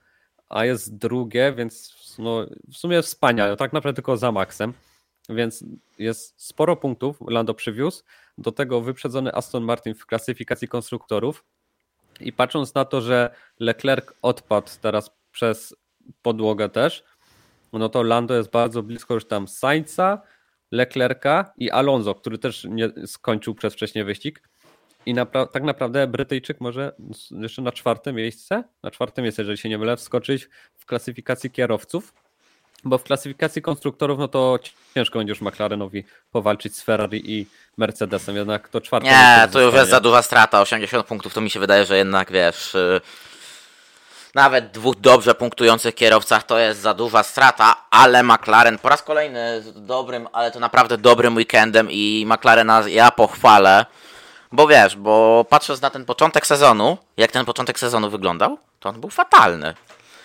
a jest drugie, więc no, w sumie wspaniale, tak naprawdę tylko za Maxem, więc jest sporo punktów Lando przywiózł, do tego wyprzedzony Aston Martin w klasyfikacji konstruktorów. I patrząc na to, że Leclerc odpadł teraz przez podłogę też, no to Lando jest bardzo blisko już tam Sainza, Leclerca i Alonso, który też nie skończył przez wcześnie wyścig. I napra- tak naprawdę Brytyjczyk może jeszcze na czwarte miejsce, na czwarte miejsce, jeżeli się nie mylę, wskoczyć w klasyfikacji kierowców bo w klasyfikacji konstruktorów, no to ciężko będzie już McLarenowi powalczyć z Ferrari i Mercedesem, jednak to czwarte. Nie, to już jest za duża strata, 80 punktów, to mi się wydaje, że jednak wiesz, yy, nawet dwóch dobrze punktujących kierowcach to jest za duża strata, ale McLaren po raz kolejny z dobrym, ale to naprawdę dobrym weekendem i McLarena ja pochwalę, bo wiesz, bo patrząc na ten początek sezonu, jak ten początek sezonu wyglądał, to on był fatalny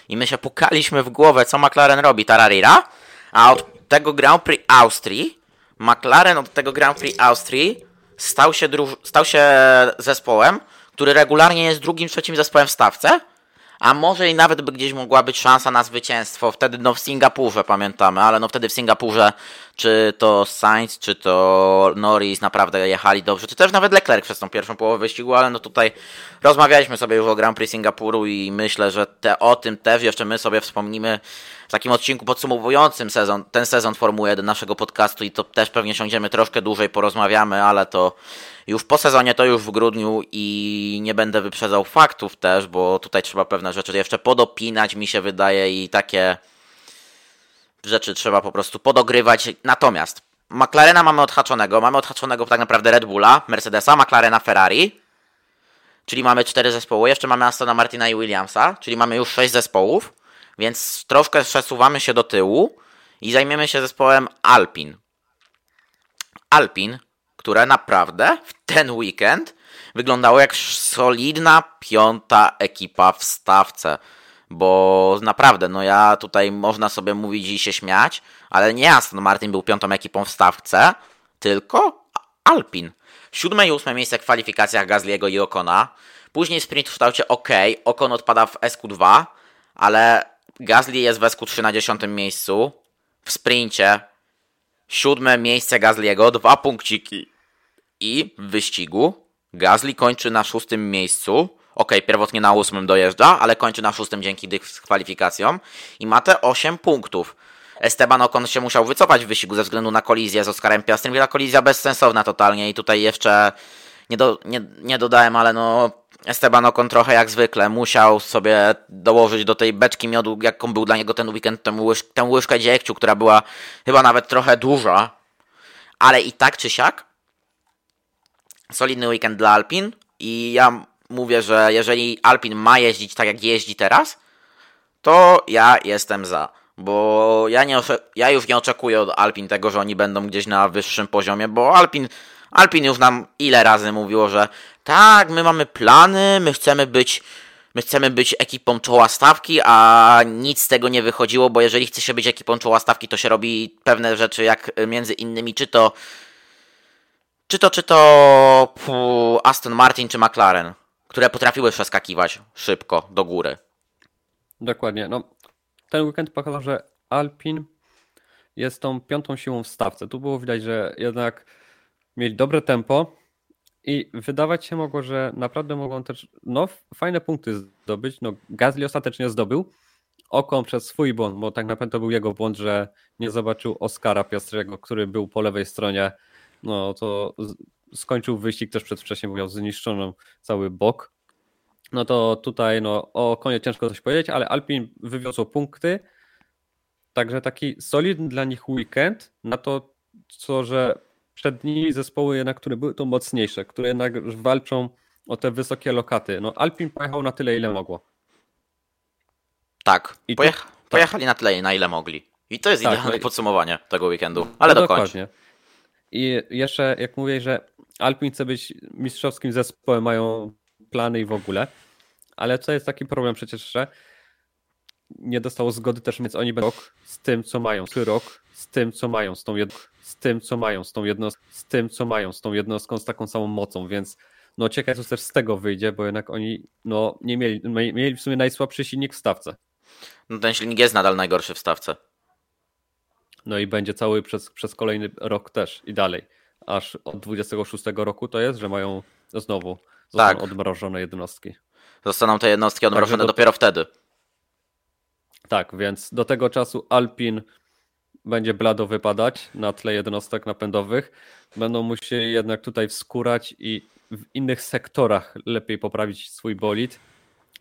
i my się pukaliśmy w głowę, co McLaren robi, tararira, a od tego Grand Prix Austrii, McLaren od tego Grand Prix Austrii stał się, stał się zespołem, który regularnie jest drugim, trzecim zespołem w stawce, a może i nawet by gdzieś mogła być szansa na zwycięstwo. Wtedy no w Singapurze pamiętamy, ale no wtedy w Singapurze czy to Sainz, czy to Norris naprawdę jechali dobrze, czy też nawet Leclerc przez tą pierwszą połowę wyścigu, ale no tutaj rozmawialiśmy sobie już o Grand Prix Singapuru i myślę, że te, o tym też jeszcze my sobie wspomnimy w takim odcinku podsumowującym sezon, ten sezon Formuły 1 naszego podcastu i to też pewnie siądziemy troszkę dłużej, porozmawiamy, ale to już po sezonie, to już w grudniu i nie będę wyprzedzał faktów też, bo tutaj trzeba pewne rzeczy jeszcze podopinać, mi się wydaje, i takie rzeczy trzeba po prostu podogrywać. Natomiast McLarena mamy odhaczonego, mamy odhaczonego tak naprawdę Red Bulla, Mercedesa, McLarena, Ferrari, czyli mamy cztery zespoły, jeszcze mamy Astona Martina i Williamsa, czyli mamy już sześć zespołów, więc troszkę przesuwamy się do tyłu i zajmiemy się zespołem Alpin. Alpin które naprawdę w ten weekend wyglądało jak solidna piąta ekipa w stawce. Bo naprawdę, no ja tutaj można sobie mówić i się śmiać, ale nie Aston Martin był piątą ekipą w stawce, tylko Alpin. Siódme i ósme miejsce w kwalifikacjach Gazliego i Okona. Później sprint w kształcie OK, Okon odpada w SQ2, ale Gasly jest w SQ3 na dziesiątym miejscu. W sprincie siódme miejsce Gazliego, dwa punkciki i w wyścigu Gasly kończy na szóstym miejscu. Ok, pierwotnie na ósmym dojeżdża, ale kończy na szóstym dzięki dyskwalifikacjom i ma te 8 punktów. Esteban Ocon się musiał wycofać w wyścigu ze względu na kolizję z Oskarem Piastrem. Ta kolizja bezsensowna totalnie i tutaj jeszcze nie, do, nie, nie dodałem, ale no Esteban Ocon trochę jak zwykle musiał sobie dołożyć do tej beczki miodu, jaką był dla niego ten weekend, tę, łyż, tę łyżkę dziegciu, która była chyba nawet trochę duża, ale i tak czy siak solidny weekend dla Alpin i ja mówię, że jeżeli Alpin ma jeździć tak jak jeździ teraz, to ja jestem za. Bo ja, nie ja już nie oczekuję od Alpin tego, że oni będą gdzieś na wyższym poziomie, bo Alpin, Alpin już nam ile razy mówiło, że tak, my mamy plany, my chcemy być my chcemy być ekipą czoła stawki, a nic z tego nie wychodziło, bo jeżeli chce się być ekipą czoła stawki, to się robi pewne rzeczy, jak między innymi, czy to czy to, czy to Aston Martin, czy McLaren, które potrafiły przeskakiwać szybko do góry. Dokładnie. No, ten weekend pokazał, że Alpin jest tą piątą siłą w stawce. Tu było widać, że jednak mieli dobre tempo i wydawać się mogło, że naprawdę mogą też no, fajne punkty zdobyć. No, Gasly ostatecznie zdobył. Okon przez swój błąd, bo tak naprawdę to był jego błąd, że nie zobaczył Oskara Piastrego, który był po lewej stronie. No to skończył wyścig też przedwcześnie, bo miał zniszczoną cały bok. No to tutaj no, o konie ciężko coś powiedzieć, ale Alpin wywiozł punkty. Także taki solidny dla nich weekend na to, co, że przed nimi zespoły jednak, które były to mocniejsze, które jednak walczą o te wysokie lokaty. No Alpin pojechał na tyle, ile mogło. Tak, I Pojecha tak. pojechali na tyle, na ile mogli. I to jest tak, idealne no podsumowanie tego weekendu, ale no dokładnie. I jeszcze jak mówię, że Alpin chce być mistrzowskim zespołem, mają plany i w ogóle, ale co jest taki problem przecież, że nie dostało zgody też, więc oni będą rok z tym, co mają, rok z tym, co mają, z tą jednostką, z tym, co mają, z tą jednostką, z tym, co mają, z tą jednostką, z taką samą mocą, więc no ciekawe, co też z tego wyjdzie, bo jednak oni no nie mieli, mieli w sumie najsłabszy silnik w stawce. No ten silnik jest nadal najgorszy w stawce. No i będzie cały przez, przez kolejny rok też i dalej. Aż od 26 roku to jest, że mają znowu tak. odmrożone jednostki. Zostaną te jednostki odmrożone do... dopiero wtedy. Tak, więc do tego czasu Alpin będzie blado wypadać na tle jednostek napędowych. Będą musieli jednak tutaj wskurać i w innych sektorach lepiej poprawić swój bolid,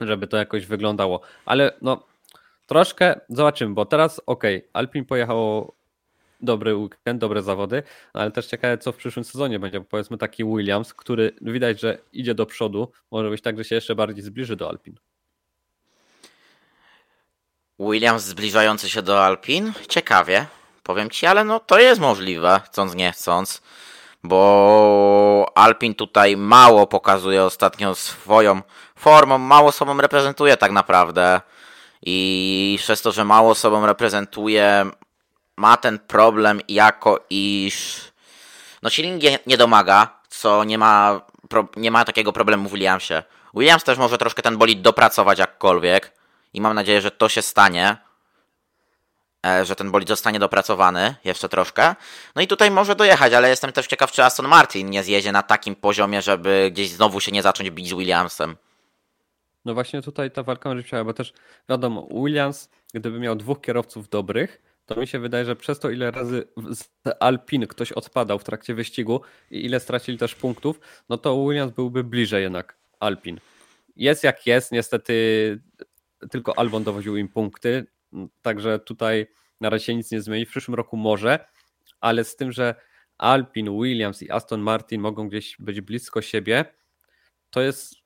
żeby to jakoś wyglądało. Ale no, troszkę zobaczymy, bo teraz ok, Alpin pojechało dobry weekend, dobre zawody, ale też ciekawe, co w przyszłym sezonie będzie. Bo powiedzmy taki Williams, który widać, że idzie do przodu, może być tak, że się jeszcze bardziej zbliży do Alpin. Williams zbliżający się do Alpin? Ciekawie, powiem ci, ale no to jest możliwe, chcąc nie chcąc, bo Alpin tutaj mało pokazuje ostatnio swoją formą, mało sobą reprezentuje tak naprawdę. I przez to, że mało sobą reprezentuje, ma ten problem jako iż no silnik nie domaga, co nie ma, nie ma takiego problemu w Williamsie. Williams też może troszkę ten bolid dopracować jakkolwiek i mam nadzieję, że to się stanie, e, że ten bolid zostanie dopracowany jeszcze troszkę. No i tutaj może dojechać, ale jestem też ciekaw, czy Aston Martin nie zjedzie na takim poziomie, żeby gdzieś znowu się nie zacząć bić z Williamsem. No właśnie tutaj ta walka może być, bo też wiadomo, Williams, gdyby miał dwóch kierowców dobrych, to mi się wydaje, że przez to, ile razy z Alpin ktoś odpadał w trakcie wyścigu i ile stracili też punktów, no to Williams byłby bliżej jednak Alpin. Jest jak jest, niestety tylko Albon dowoził im punkty, także tutaj na razie się nic nie zmieni. W przyszłym roku może, ale z tym, że Alpin, Williams i Aston Martin mogą gdzieś być blisko siebie, to jest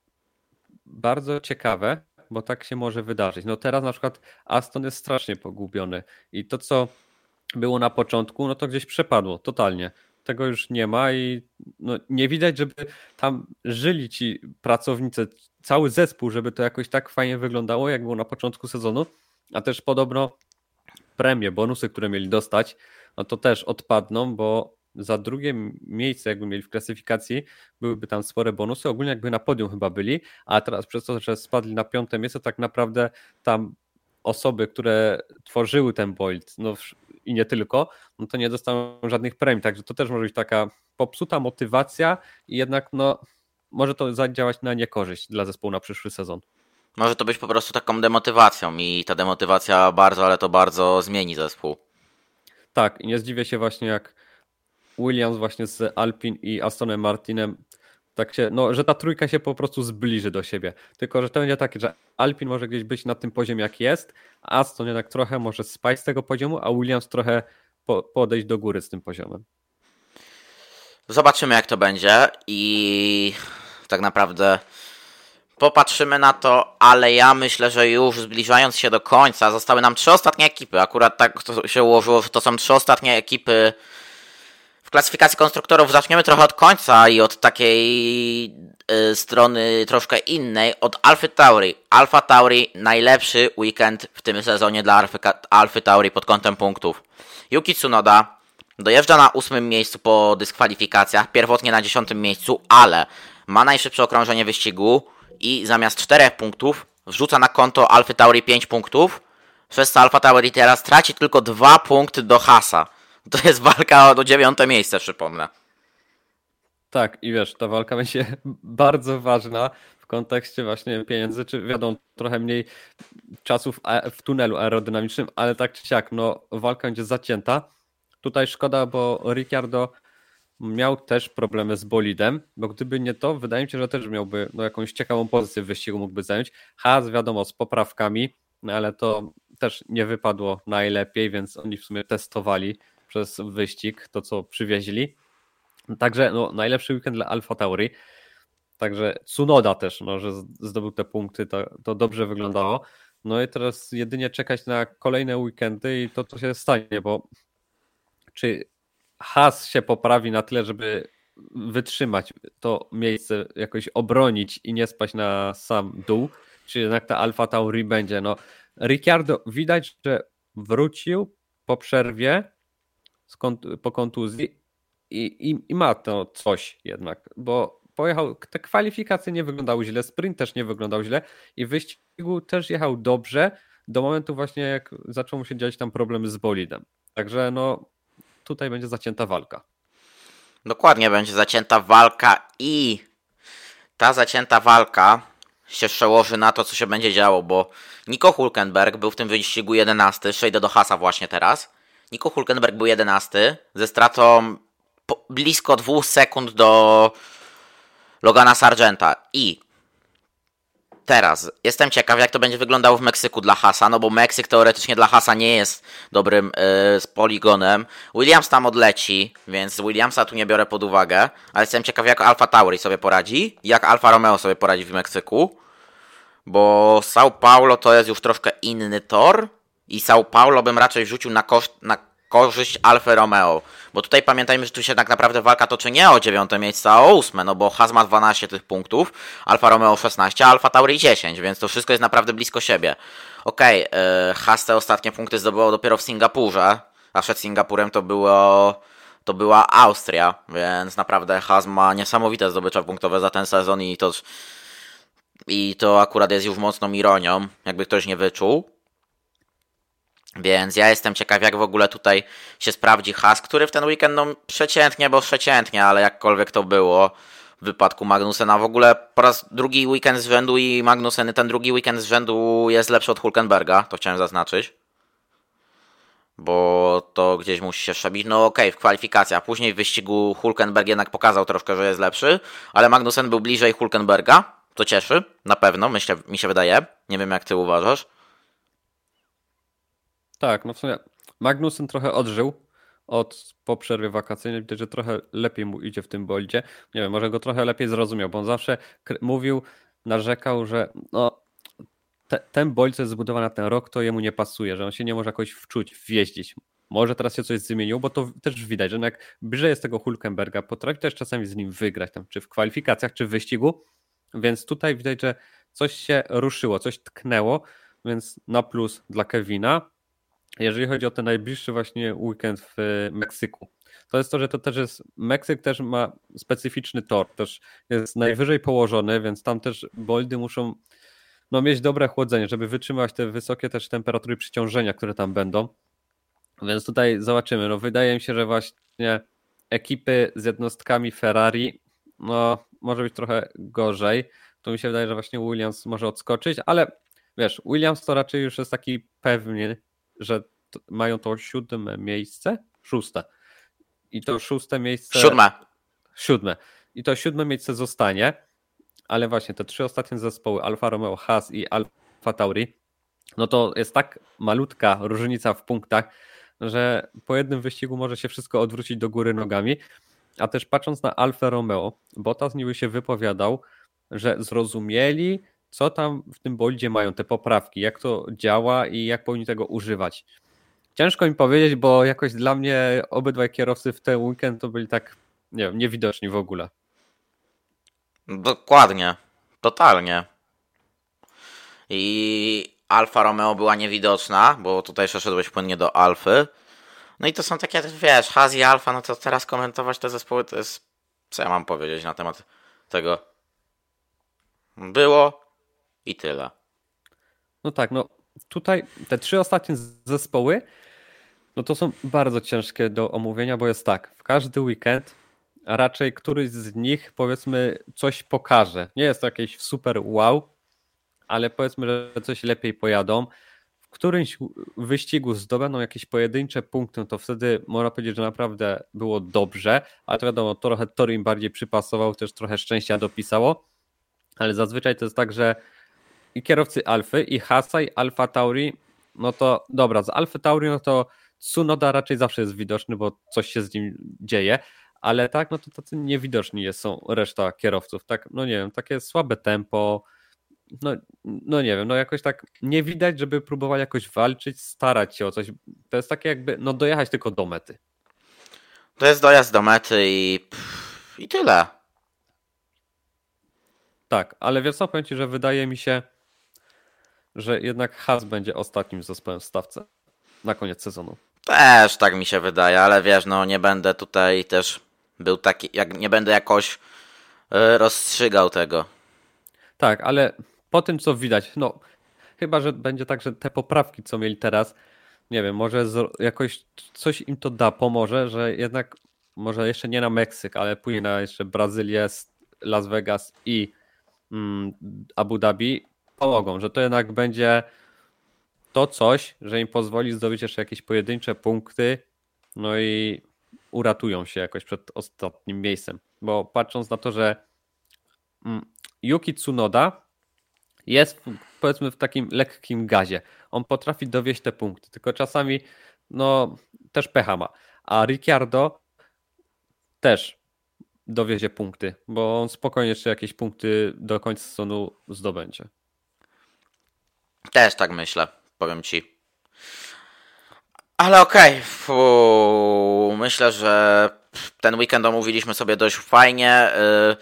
bardzo ciekawe, bo tak się może wydarzyć. No teraz na przykład Aston jest strasznie pogubiony i to, co było na początku, no to gdzieś przepadło totalnie. Tego już nie ma i no, nie widać, żeby tam żyli ci pracownicy, cały zespół, żeby to jakoś tak fajnie wyglądało, jak było na początku sezonu, a też podobno premie, bonusy, które mieli dostać, no to też odpadną, bo za drugie miejsce, jakby mieli w klasyfikacji, byłyby tam spore bonusy. Ogólnie jakby na podium chyba byli, a teraz przez to, że spadli na piąte miejsce, tak naprawdę tam osoby, które tworzyły ten bolt, no i nie tylko, no to nie dostaną żadnych premii. Także to też może być taka popsuta motywacja i jednak no może to zadziałać na niekorzyść dla zespołu na przyszły sezon. Może to być po prostu taką demotywacją i ta demotywacja bardzo, ale to bardzo zmieni zespół. Tak, i nie zdziwię się właśnie jak Williams właśnie z Alpin i Astonem Martinem tak się, no, że ta trójka się po prostu zbliży do siebie. Tylko, że to będzie takie, że Alpin może gdzieś być na tym poziomie, jak jest, Aston jednak trochę może spać z tego poziomu, a Williams trochę po, podejść do góry z tym poziomem. Zobaczymy, jak to będzie i tak naprawdę popatrzymy na to, ale ja myślę, że już zbliżając się do końca, zostały nam trzy ostatnie ekipy. Akurat tak to się ułożyło, że to są trzy ostatnie ekipy w klasyfikacji konstruktorów zaczniemy trochę od końca i od takiej y, strony troszkę innej, od Alfy Tauri. Alfa Tauri najlepszy weekend w tym sezonie dla Alfy, Tauri pod kątem punktów. Yuki Tsunoda dojeżdża na ósmym miejscu po dyskwalifikacjach, pierwotnie na dziesiątym miejscu, ale ma najszybsze okrążenie wyścigu i zamiast czterech punktów wrzuca na konto Alfy Tauri 5 punktów, przez co Alfa Tauri teraz traci tylko dwa punkty do Hasa. To jest walka o dziewiąte miejsce, przypomnę. Tak, i wiesz, ta walka będzie bardzo ważna w kontekście właśnie pieniędzy, czy wiadomo, trochę mniej czasów w tunelu aerodynamicznym, ale tak czy siak, no walka będzie zacięta. Tutaj szkoda, bo Ricciardo miał też problemy z bolidem, bo gdyby nie to, wydaje mi się, że też miałby no, jakąś ciekawą pozycję w wyścigu mógłby zająć. Haas wiadomo, z poprawkami, no, ale to też nie wypadło najlepiej, więc oni w sumie testowali przez wyścig to, co przywieźli. Także no, najlepszy weekend dla Alfa Tauri. Także Tsunoda też, no, że zdobył te punkty, to, to dobrze wyglądało. No i teraz jedynie czekać na kolejne weekendy i to, co się stanie, bo czy Has się poprawi na tyle, żeby wytrzymać to miejsce, jakoś obronić i nie spać na sam dół, czy jednak ta Alfa Tauri będzie. No, Ricciardo widać, że wrócił po przerwie po kontuzji i, i, i ma to coś jednak, bo pojechał, te kwalifikacje nie wyglądały źle, sprint też nie wyglądał źle i w wyścigu też jechał dobrze do momentu właśnie jak zaczął się dziać tam problemy z bolidem. Także no tutaj będzie zacięta walka. Dokładnie będzie zacięta walka i ta zacięta walka się przełoży na to, co się będzie działo, bo Nico Hulkenberg był w tym wyścigu 11, przejdę do Hasa właśnie teraz. Nico Hulkenberg był 11 ze stratą blisko 2 sekund do Logana Sargenta i teraz jestem ciekaw, jak to będzie wyglądało w Meksyku dla Hasa, no bo Meksyk teoretycznie dla Hasa nie jest dobrym yy, z poligonem. Williams tam odleci, więc Williamsa tu nie biorę pod uwagę, ale jestem ciekaw, jak Alfa Tauri sobie poradzi, jak Alfa Romeo sobie poradzi w Meksyku, bo São Paulo to jest już troszkę inny tor i São Paulo bym raczej wrzucił na, koszt, na korzyść Alfa Romeo. Bo tutaj pamiętajmy, że tu się tak naprawdę walka toczy nie o dziewiąte miejsce, a o ósme, no bo Haas ma 12 tych punktów, Alfa Romeo 16, a Alfa Tauri 10, więc to wszystko jest naprawdę blisko siebie. Okej, okay, yy, Haas te ostatnie punkty zdobyło dopiero w Singapurze, a przed Singapurem to było to była Austria, więc naprawdę Haas ma niesamowite zdobycze punktowe za ten sezon i to i to akurat jest już mocną ironią, jakby ktoś nie wyczuł. Więc ja jestem ciekaw, jak w ogóle tutaj się sprawdzi Has, który w ten weekend, no przeciętnie, bo przeciętnie, ale jakkolwiek to było w wypadku Magnusena. W ogóle po raz drugi weekend z rzędu i Magnusen ten drugi weekend z rzędu jest lepszy od Hulkenberga, to chciałem zaznaczyć. Bo to gdzieś musi się przebić. No okej, okay, w kwalifikacjach. Później w wyścigu Hulkenberg jednak pokazał troszkę, że jest lepszy, ale Magnusen był bliżej Hulkenberga. To cieszy, na pewno, myślę, mi się wydaje. Nie wiem, jak ty uważasz. Tak, no w sumie Magnussen trochę odżył od po przerwie wakacyjnej. Widać, że trochę lepiej mu idzie w tym boldzie. Nie wiem, może go trochę lepiej zrozumiał, bo on zawsze mówił, narzekał, że no, te, ten bolt, co jest zbudowany na ten rok, to jemu nie pasuje, że on się nie może jakoś wczuć, wjeździć. Może teraz się coś zmieniło, bo to też widać, że jak bliżej jest tego Hulkenberga, potrafi też czasami z nim wygrać, tam, czy w kwalifikacjach, czy w wyścigu, więc tutaj widać, że coś się ruszyło, coś tknęło, więc na plus dla Kevina jeżeli chodzi o ten najbliższy właśnie weekend w Meksyku. To jest to, że to też jest, Meksyk też ma specyficzny tor, też jest najwyżej położony, więc tam też boldy muszą no, mieć dobre chłodzenie, żeby wytrzymać te wysokie też temperatury przyciążenia, które tam będą. Więc tutaj zobaczymy. No, wydaje mi się, że właśnie ekipy z jednostkami Ferrari no, może być trochę gorzej. To mi się wydaje, że właśnie Williams może odskoczyć, ale wiesz, Williams to raczej już jest taki pewny, że mają to siódme miejsce, szóste. I to szóste miejsce. Siódme. Siódme. I to siódme miejsce zostanie, ale właśnie te trzy ostatnie zespoły, Alfa Romeo, Haas i Alfa Tauri, no to jest tak malutka różnica w punktach, że po jednym wyścigu może się wszystko odwrócić do góry nogami. A też patrząc na Alfa Romeo, Bottas niby się wypowiadał, że zrozumieli, co tam w tym boldzie mają, te poprawki, jak to działa i jak powinni tego używać. ciężko mi powiedzieć, bo jakoś dla mnie obydwaj kierowcy w ten weekend to byli tak, nie wiem, niewidoczni w ogóle. Dokładnie. Totalnie. I Alfa Romeo była niewidoczna, bo tutaj przeszedłeś płynnie do Alfy. No i to są takie, wiesz, Haas i Alfa, no to teraz komentować te zespoły to jest... Co ja mam powiedzieć na temat tego? Było i tyle. No tak, no tutaj te trzy ostatnie zespoły, no to są bardzo ciężkie do omówienia, bo jest tak, w każdy weekend raczej któryś z nich powiedzmy coś pokaże. Nie jest to jakieś super wow, ale powiedzmy, że coś lepiej pojadą. W którymś wyścigu zdobędą jakieś pojedyncze punkty, no to wtedy można powiedzieć, że naprawdę było dobrze, ale to wiadomo, trochę tor im bardziej przypasował, też trochę szczęścia dopisało, ale zazwyczaj to jest tak, że i kierowcy Alfy, i Hasa, i Alfa Tauri, no to dobra, z Alfa Tauri, no to Tsunoda raczej zawsze jest widoczny, bo coś się z nim dzieje, ale tak, no to tacy niewidoczni jest, są reszta kierowców, tak, no nie wiem, takie słabe tempo, no, no nie wiem, no jakoś tak nie widać, żeby próbować jakoś walczyć, starać się o coś, to jest takie jakby, no dojechać tylko do mety. To jest dojazd do mety i, i tyle. Tak, ale wiesz co, powiem Ci, że wydaje mi się, że jednak Haas będzie ostatnim zespołem w stawce na koniec sezonu. Też tak mi się wydaje, ale wiesz, no nie będę tutaj też był taki, jak nie będę jakoś yy, rozstrzygał tego. Tak, ale po tym co widać, no chyba, że będzie tak, że te poprawki, co mieli teraz, nie wiem, może jakoś coś im to da, pomoże, że jednak może jeszcze nie na Meksyk, ale później na jeszcze Brazylię, Las Vegas i mm, Abu Dhabi pomogą, że to jednak będzie to coś, że im pozwoli zdobyć jeszcze jakieś pojedyncze punkty, no i uratują się jakoś przed ostatnim miejscem. Bo patrząc na to, że mm, Yuki Tsunoda jest powiedzmy w takim lekkim gazie. On potrafi dowieść te punkty, tylko czasami no też pecha ma. A Ricciardo też dowiezie punkty, bo on spokojnie jeszcze jakieś punkty do końca sezonu zdobędzie. Też tak myślę, powiem ci. Ale okej, okay. myślę, że ten weekend omówiliśmy sobie dość fajnie. Y,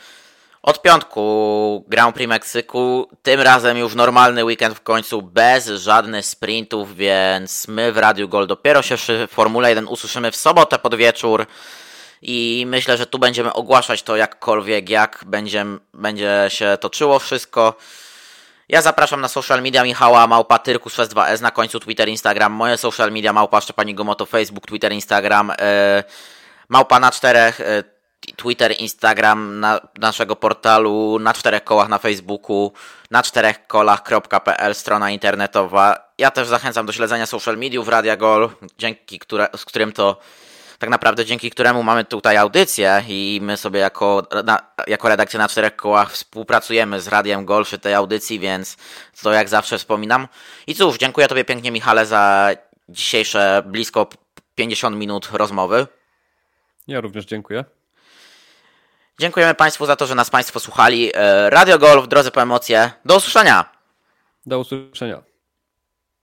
od piątku Grand Prix Meksyku, tym razem już normalny weekend w końcu, bez żadnych sprintów, więc my w Radiu Gol dopiero się w Formule 1 usłyszymy w sobotę pod wieczór i myślę, że tu będziemy ogłaszać to jakkolwiek, jak będzie, będzie się toczyło wszystko. Ja zapraszam na social media Michała Małpa Tyrkus 62S na końcu Twitter, Instagram. Moje social media Małpa Szczepani Gomoto, Facebook, Twitter, Instagram. E, małpa na czterech, e, Twitter, Instagram na, naszego portalu, na czterech kołach na Facebooku, na czterech kolach.pl, strona internetowa. Ja też zachęcam do śledzenia social mediów Radia Gol, dzięki które, z którym to tak naprawdę dzięki któremu mamy tutaj audycję i my sobie jako, na, jako redakcja na czterech kołach współpracujemy z Radiem Gol przy tej audycji, więc to jak zawsze wspominam. I cóż, dziękuję Tobie pięknie Michale za dzisiejsze blisko 50 minut rozmowy. Ja również dziękuję. Dziękujemy Państwu za to, że nas Państwo słuchali. E, Radio Golf, drodzy po emocje. Do usłyszenia. Do usłyszenia.